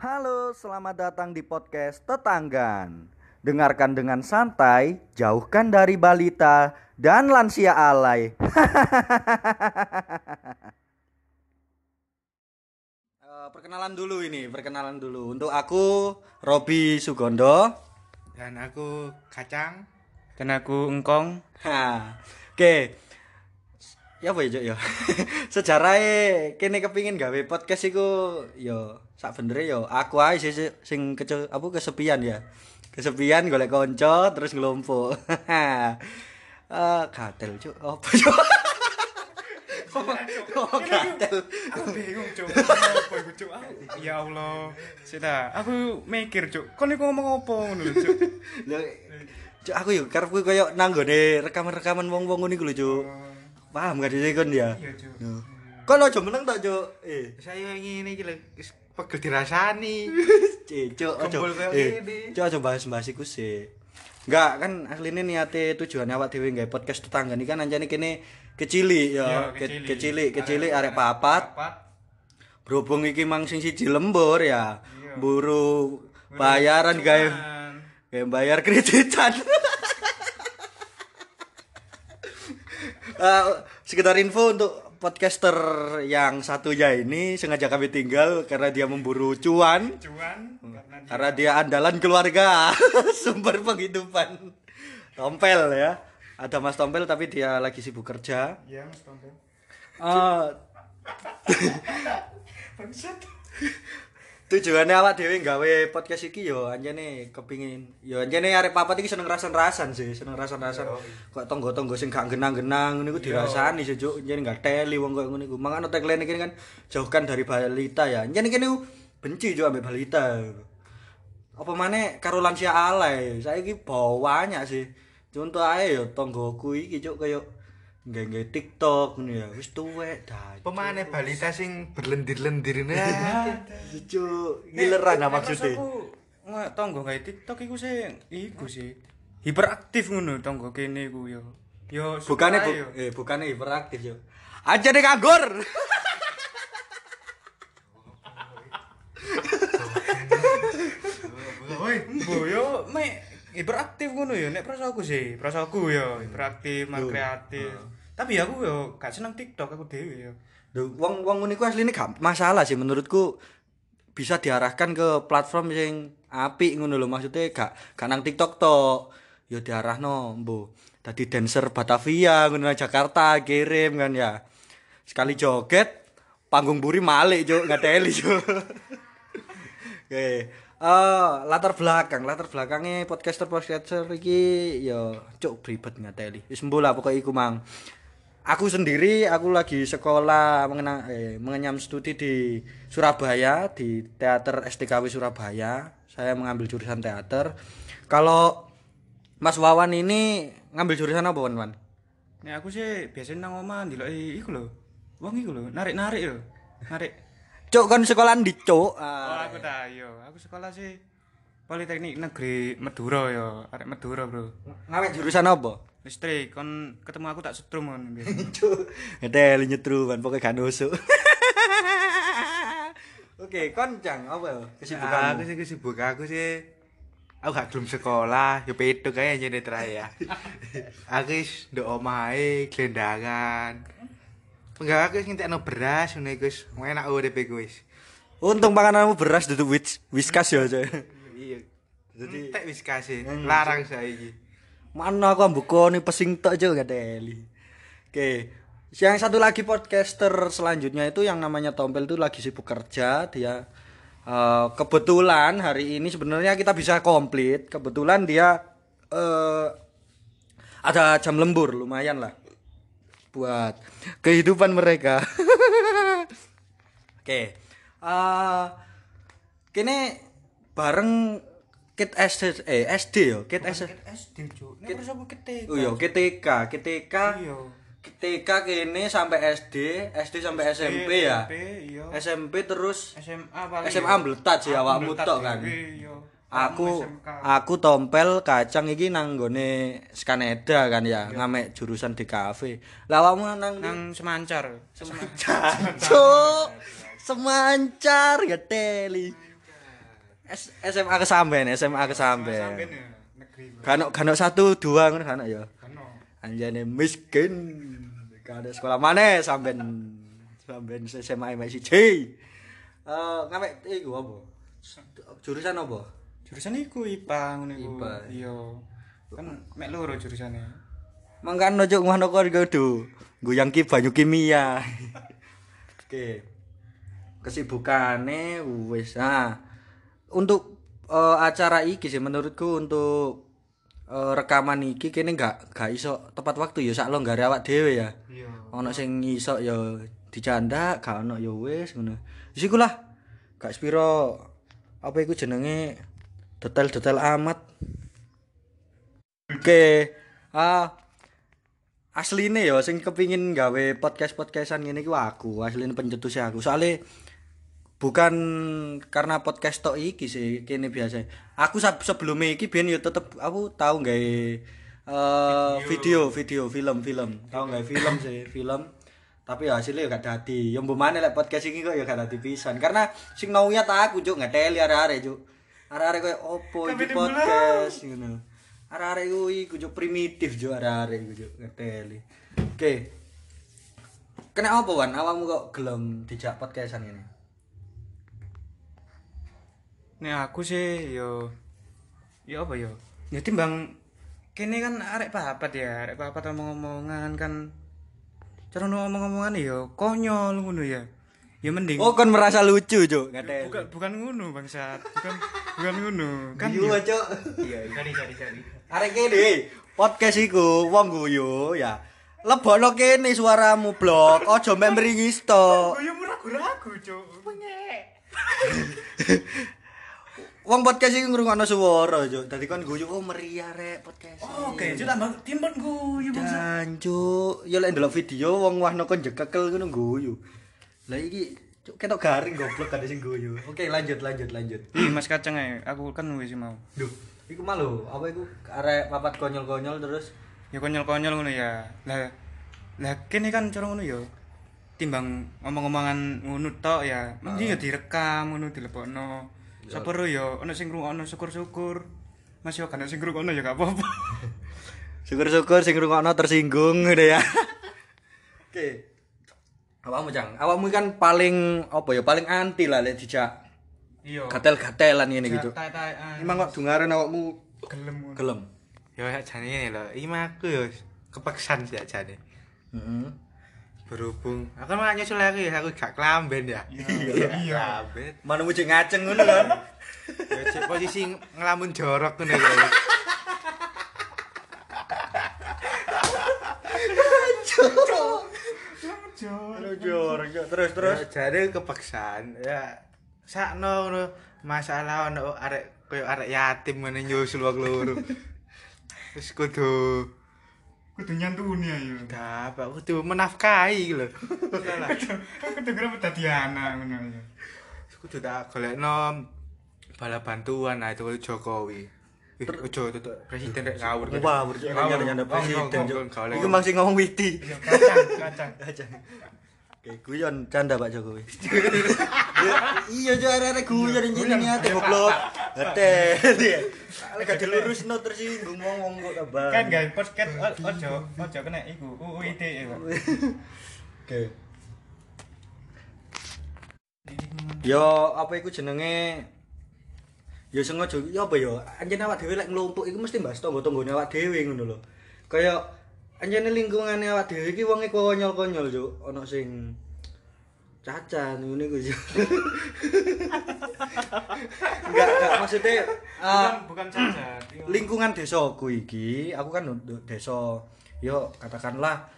Halo, selamat datang di podcast Tetanggan. Dengarkan dengan santai, jauhkan dari balita dan lansia alay. Eh, perkenalan dulu ini, perkenalan dulu. Untuk aku Robi Sugondo. dan aku kacang dan aku engkong Ha, Oke. Ya apa ya, ya? Sejarahnya kene kepingin gawe podcast iku yo sak bener yo aku ae sih sih- sing kece apa kesepian ya. Kesepian golek konco terus ngelompok. Eh, gatel cuk. Apa cuk? Oh, gatel. aku bingung cuk apa iku cuk ya Allah sudah aku mikir cuk kon iku ngomong apa ngono lho cuk Cuk aku yo karepku koyo nanggone rekaman-rekaman wong-wong ngono iku lho, Cuk. Paham gak sih kon ya? iya cuk. Kon aja meneng tok, Cuk. Eh. saya ingin ini gila pegel dirasani Cicuk, aja. Eh. Cuk aja bahas-bahas iku sih. Enggak kan asline niate tujuannya awak dhewe gawe podcast tetangga ini kan anjane kene kecili ya, kecili. Ke- kecili, arek papat. Berhubung iki mang sing siji lembur ya. Iya. Buru bayaran gawe gawe bayar kreditan. Eh, sekedar info untuk podcaster yang satunya ini sengaja kami tinggal karena dia memburu cuan. cuan karena dia Karena dia andalan keluarga, sumber penghidupan. Tompel ya. Ada Mas Tompel tapi dia lagi sibuk kerja. ya mas tompel Eh, bangsat tujuannya awak dhewe gawe podcast iki yo anjene kepingin yo anjene arek papat iki seneng rasan-rasan sih, seneng rasan-rasan. Kok tonggo-tonggo sing gak genang-genang ngene iku dirasani sih, Cuk. Anjene gak teli wong koyo ngene iku. Mangane tagline iki kan jauhkan dari balita ya. Anjene kene benci Cuk ambek balita. Apa maneh karo lansia alay. Saiki banyak sih. Contoh ae yo tonggoku iki Cuk koyo nggae TikTok ngono ya. Wis tuwek dah. pemane balita sing berlendir-lendir nah Cuk, gileran ah maksudnya. aku nggak tonggo kayak tiktok iku sih iku sih hiperaktif ngono tonggo kene iku yo yo ae bu, eh bukannya hiperaktif yo. Aja deh nganggur. woi Bu yo me hiperaktif ngono ya nek prasaku sih, prasaku yo hiperaktif, mal kreatif. Tapi aku yo gak seneng TikTok aku dhewe yo. Duh, wong wong ngene iku asline gak masalah sih menurutku bisa diarahkan ke platform sing apik ngono lho maksudnya gak gak nang TikTok tok. Yo diarahno mbo. Dadi dancer Batavia ngono Jakarta kirim kan ya. Sekali joget panggung buri malik juk ngateli juk. Oke. Eh, latar belakang, latar belakangnya podcaster-podcaster iki ya cuk ribet ngateli. Wis mbo lah pokoke iku mang. Aku sendiri aku lagi sekolah mengenang eh, mengenyam studi di Surabaya di Teater STKW Surabaya. Saya mengambil jurusan teater. Kalau Mas Wawan ini ngambil jurusan apa, Wan? Wan? Nek aku sih biasanya nang omah ndeloki iku lho. Wong iku lho, narik-narik lho. Narik. Cuk kan sekolahan di Cuk. Oh, aku yo. Aku sekolah sih Politeknik Negeri Madura yo, arek Madura, Bro. Ngawe jurusan apa? Listrik, kon ketemu aku tak setrum kon. Cuk, ngedel nyetru kan pokoknya gak nusuk. Oke, koncang apa aku kesibukanmu? sih sibuk aku sih aku gak belum sekolah ya pedo kayak jadi terakhir aku is ndok omahe gelendangan enggak aku wis ngentekno beras iku wis enak urip iku wis Untung pangananmu beras duduk wis whiskas ya, Cuk. iya Jadi entek wis kasih larang saiki mana aku ambuko nih pesing tok Cuk ngadeli. Oke. Yang satu lagi podcaster selanjutnya itu yang namanya Tompel itu lagi sibuk kerja, dia eh, kebetulan hari ini sebenarnya kita bisa komplit. Kebetulan dia eh ada jam lembur lumayan lah buat kehidupan mereka. Oke. Eh kene bareng Kit SD eh SD yo, Kit SD. SD, Cuk. Nek terus aku ketik. Oh iya, KTK, KTK. Iya. TK kene sampai SD, SD sampai SMP ya. SMP, iya. SMP terus SMA paling. SMA mbletat sih awakmu tok kan. Iya. Aku aku tompel kacang iki nang nggone Skaneda kan ya, ngamek jurusan di kafe. Lah awakmu nang nang semancar Cuk. Semancar geteli. S- SMA kesamben, SMA kesamben. Sampeyan ya, kanok satu dua ngono kanok ya. Kano. Anjane miskin. Kada sekolah mana sampean sampean SMA MSC. Eh ngamek iku apa? Jurusan apa? jurusan iku IPA ngono iku IPA. iya kan mek loro jurusane Mangkano cuk ngono kok goyang ki banyu kimia. Oke. Kesibukane wis. Nah, untuk eh, acara iki sih menurutku untuk eh, rekaman iki kene enggak enggak iso tepat waktu ya sak longgare awak dhewe ya. iya Ono sing iso ya dicandak, gak ono ya wis ngono. Wis iku lah. Gak spiro apa iku jenenge detail-detail amat. Oke. Ah asline ya sing kepingin gawe podcast-podcastan ngene iki aku, asline pencetusnya aku. Soale bukan karena podcast tok iki sih kene biasa. Aku sab- sebelumnya iki biyen ya tetep aku tahu gawe eh video, video, film, film. Tahu gawe film sih, film. Tapi ya hasilnya ya gak dadi. Ya mbok maneh lek podcast iki kok ya gak dadi pisan. Karena sing naunya tak aku juk ngeteli arek-arek juk. Arek-arek koyo opo iki podcast ngono. Arek-arek iku iku juk primitif juk arek-arek iku juk ngeteli. Oke. Kena apa wan? Awakmu kok gelem dijak podcastan ini? Nek aku sih yo yo apa yo? Ya timbang kene kan arek papat ya, arek papat omong-omongan kan cara ngomong-omongan yo konyol ngono ya. Ya mending Oh kan merasa lucu juk ngeteli. bukan bukan ngono bangsat. Bukan bukan ngono. Kan Iya, ya- Cuk. Iya, cari cari cari. Arek kene podcast iku wong guyu ya. Lebokno kene suaramu blok, aja mek meringis tok. Oh ya ragu-ragu, Cuk. Wong podcast iki ngrungokno swara, Cuk. Dadi kon guyu oh meriah rek podcast. Oke, Cuk tambah timbang guyu bangsat. Jancuk, ya lek ndelok video wong wahno kon jekekel ngono guyu. Lah iki cuk ketok garing goblok kan sing guyu. Oke, lanjut lanjut lanjut. Ih, Mas Kacang ae, aku kan wis mau. Duh, iku malu, apa iku arek papat konyol-konyol terus Ya konyol-konyol ngono ya. Lah lah kene kan cara ngono ya. Timbang ngomong-ngomongan ngono tok ya, mending ya direkam ngono dilebokno. Sapa ro ya ono sing ngrungokno syukur-syukur. Mas yo kan sing ngrungokno ya gak apa-apa. Syukur-syukur sing ngrungokno tersinggung ngono ya. Oke. Awakmu Cang, awakmu kan paling apa ya paling anti lah lek dijak Iya. gatel-gatelan ngene gitu. Emang kok dungaren awakmu gelem gelem? Yo jane ngene lho, iki aku yo kepeksan sih jane. Heeh. Berhubung aku kan nyusul lagi, aku gak kelamben ya. Iya. Iya. Mana mujik ngaceng ngono kan. Ya posisi ngelamun jorok ngono ya. Terus terus. Ya, jare kepeksan ya sakno ngono masalah ono arek koyo arek yatim ngene nyusul wong loro. Wis kudu Kudu nyantuni ayo. dapat kudu menafkahi lho. Salah. Kudu kira dadi anak ngono ya. Kudu tak golekno bala bantuan nah itu Jokowi. Ojo itu presiden rek ngawur. Wah, berarti Ngawur. nyanda presiden. Iku masih ngomong witi. Kacang, kacang. Oke, guyon canda Pak Jokowi. Ya, iya jo arek-arek guyon jenenge ate goblok. Ate. Lek gak dilurusno tersinggung ngomong kok kabar. Kan guys, podcast ojo ojo kena iku UU ITE, Pak. Oke. Yo apa iku jenenge? Ya sengaja ya apa ya? Anjen awak dhewe lek nglumpuk iku mesti mbahas tangga-tanggane awak dhewe ngono lho. Kaya anjene lingkungane awak dhewe iki wonge konyol-konyol, Cuk. Ana sing cacan ngene iku, Cuk. Enggak, enggak maksudnya Bukan ah, bukan cacat. lingkungan desaku iki aku kan untuk desa yo katakanlah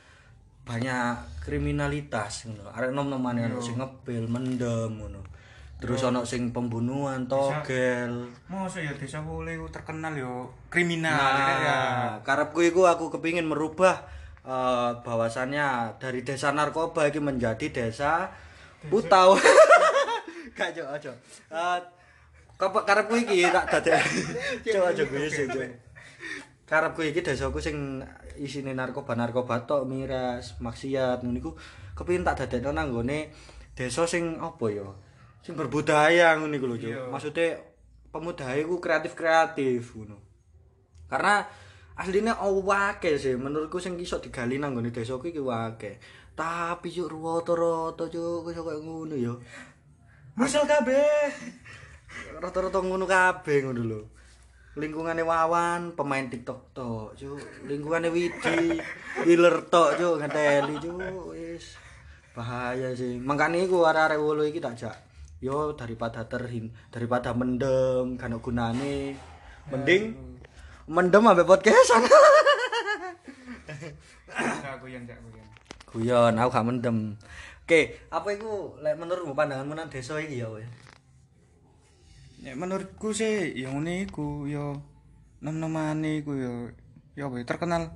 banyak kriminalitas ngono arek nom-nomane ono sing ngepil mendem ngono terus ono sing pembunuhan togel Mosok ya desa ku terkenal yo kriminal nah ya. karepku iku aku kepingin merubah eh, bahwasannya dari desa narkoba iki menjadi desa putau gak jo aja Kok karepku iki tak dadek. Coba aja gue sih. Karepku iki desaku sing isine narkoba-narkoba tok, miras, maksiat ngono iku kepengin tak dadekno nang nggone desa sing apa ya? Sing berbudaya ngono iku lho, Cuk. Iya. Maksudnya pemuda iku kreatif-kreatif ngono. Karena aslinya awake sih menurutku sing iso digali nang nggone desaku iki wake. Tapi cuk rata-rata cuk iso koyo ngono ya. Musel kabeh. Rata-rata ngono kabeh ngono lho. Lingkungane Wawan pemain TikTok tok, cuk. Lingkungane Widi, dealer tok, cuk, ngeteli, cuk. Wis bahaya sih. Makane iku arek-arek wolo iki tak jak. Yo daripada terhin, daripada mendem, kan gunane. Mending mendem ambek podcastan. Goyang, enggak goyang. Guyon, aku gak mendem. Oke, apa iku lek menurutmu pandanganmu nang desa iki ya? Ya menurutku sih ya ngene iku ya nom-nomane iku ya ya ya, terkenal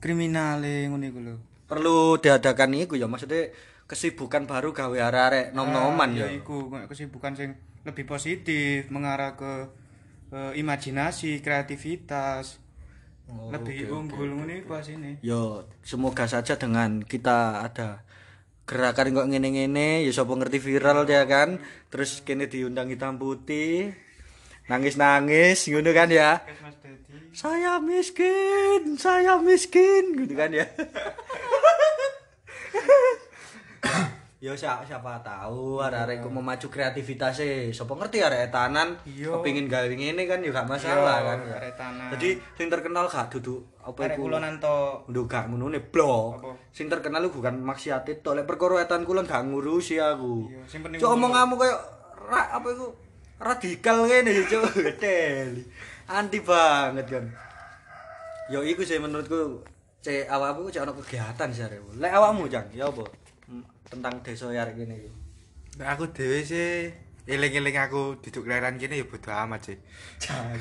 kriminale ngono iku lho. Perlu diadakan iku ya maksudnya kesibukan baru gawe arek-arek nom-noman Ah, ya. iku kesibukan sing lebih positif mengarah ke eh, imajinasi, kreativitas. Oh, lebih unggul ngono iku asine. Yo, semoga saja dengan kita ada gerakan kok ngene-ngene, ya sapa ngerti viral ya kan. Terus kene diundang hitam putih. Nangis-nangis ngono kan ya. Saya miskin, saya miskin gitu kan ya. Yo siapa, siapa tahu arek-arek iku memacu kreativitasnya. Sapa ngerti arek etanan Iya. kepengin gawe ngene kan ya gak masalah Iya, kan. arek etanan. Jadi sing terkenal gak duduk apa Arek iku kulonan to. Nduk gak ngono ne blok. Sing terkenal iku bukan maksiat tok lek perkara etan kulon gak ngurusi aku. Iya, sing penting Cuk omonganmu koyo ra apa iku radikal ngene cuk gedel. Anti banget kan. Yo iku sih menurutku cek awakmu cek ono kegiatan sih arek. Lek awakmu Jang, ya apa? Tentang desa ya kene iki. Nah, aku dhewe sih eling-eling aku duduk leran kene ya bodo amat sih. Kon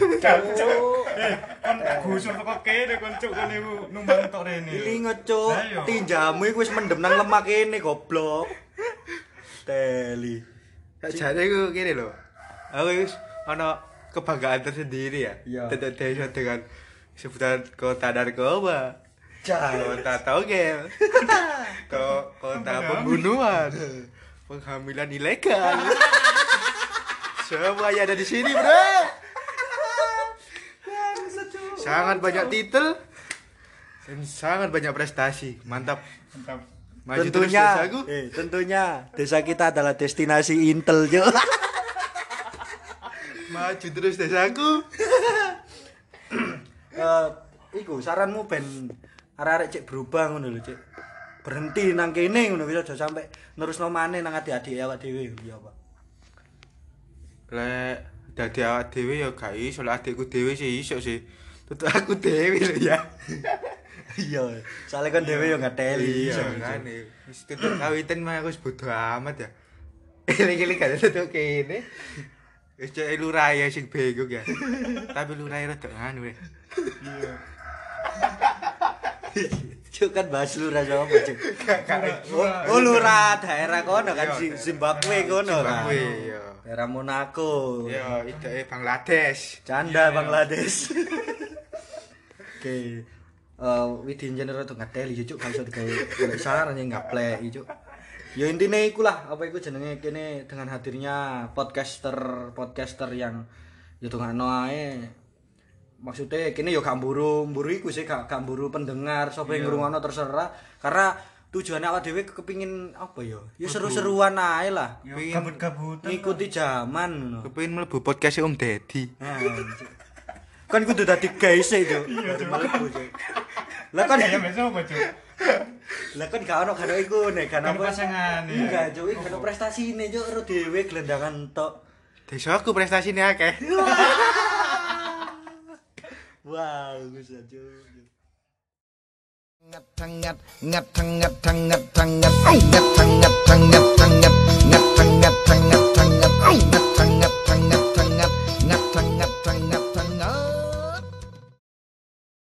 gusur teko kene kon cuk kon iku numbang tok rene. Ilingo cuk, iya. tinjamu iku wis mendem nang lemak kene goblok. Teli. Tak jane aku kene lho. Aku wis ana kebanggaan tersendiri ya. Iya. Tetap desa dengan sebutan kota narkoba. Kota togel. Ko- Kota pembunuhan. Penghamilan ilegal. Semua yang ada di sini, Bro. Sangat banyak titel dan sangat banyak prestasi. Mantap. Mantap. Maju terus tentunya, desaku. eh, tentunya desa kita adalah destinasi Intel jo. Maju terus desaku. Eh, iku saranmu ben arek-arek cek berubah ngono lho, Cek. Berhenti nang kene ngono bisa aja sampe nerusno maneh nang adik-adik awak dhewe ya apa. Lek dadi awak dhewe ya gak iso, lek adikku dhewe sih iso sih. Tetep aku dhewe lho ya. Iya, soalnya kan dhewe yo ngateli Iya iso. kan. Wis tetep kawitan mah aku wis bodo amat ya. Eling-eling gak tetep kene. Wis cek lurah ya sing bego ya. Tapi lurah rada anu ya. Iya. Cuk kan bahas lurah sapa, Cuk? Oh, oh, lurah daerah kono kan Iya, Zi- Zimbabwe kono kan. Zimbabwe, iya. Daerah Monaco. Ya, itu Bangladesh. Canda Bangladesh. Oke. Eh Widin Jenner itu ngateli cuk gak iso digawe golek saran yang ngaplek cuk. Ya intinya iku lah apa iku jenenge kene dengan hadirnya podcaster podcaster yang ya dongakno ae. Maksudnya kene ya gak mburu, mburu iku sih gak gak mburu pendengar, sapa yang ngrungokno terserah karena tujuannya awak dhewe kepingin apa ya? Ya seru-seruan ae lah. Yo gabut-gabutan. Ngikuti zaman ngono. Kepengin mlebu podcast Om Deddy. Nah, kan kudu dadi guys e, Cuk. Lah kan ya besok apa, Cuk? lah kan gak ono gak ono iku nek gak Kan apa. pasangan, iya. Enggak, Cuk, gak ono prestasine, Cuk, ro dhewe gelendangan tok. Desaku prestasinya akeh. bagus aja ngetengat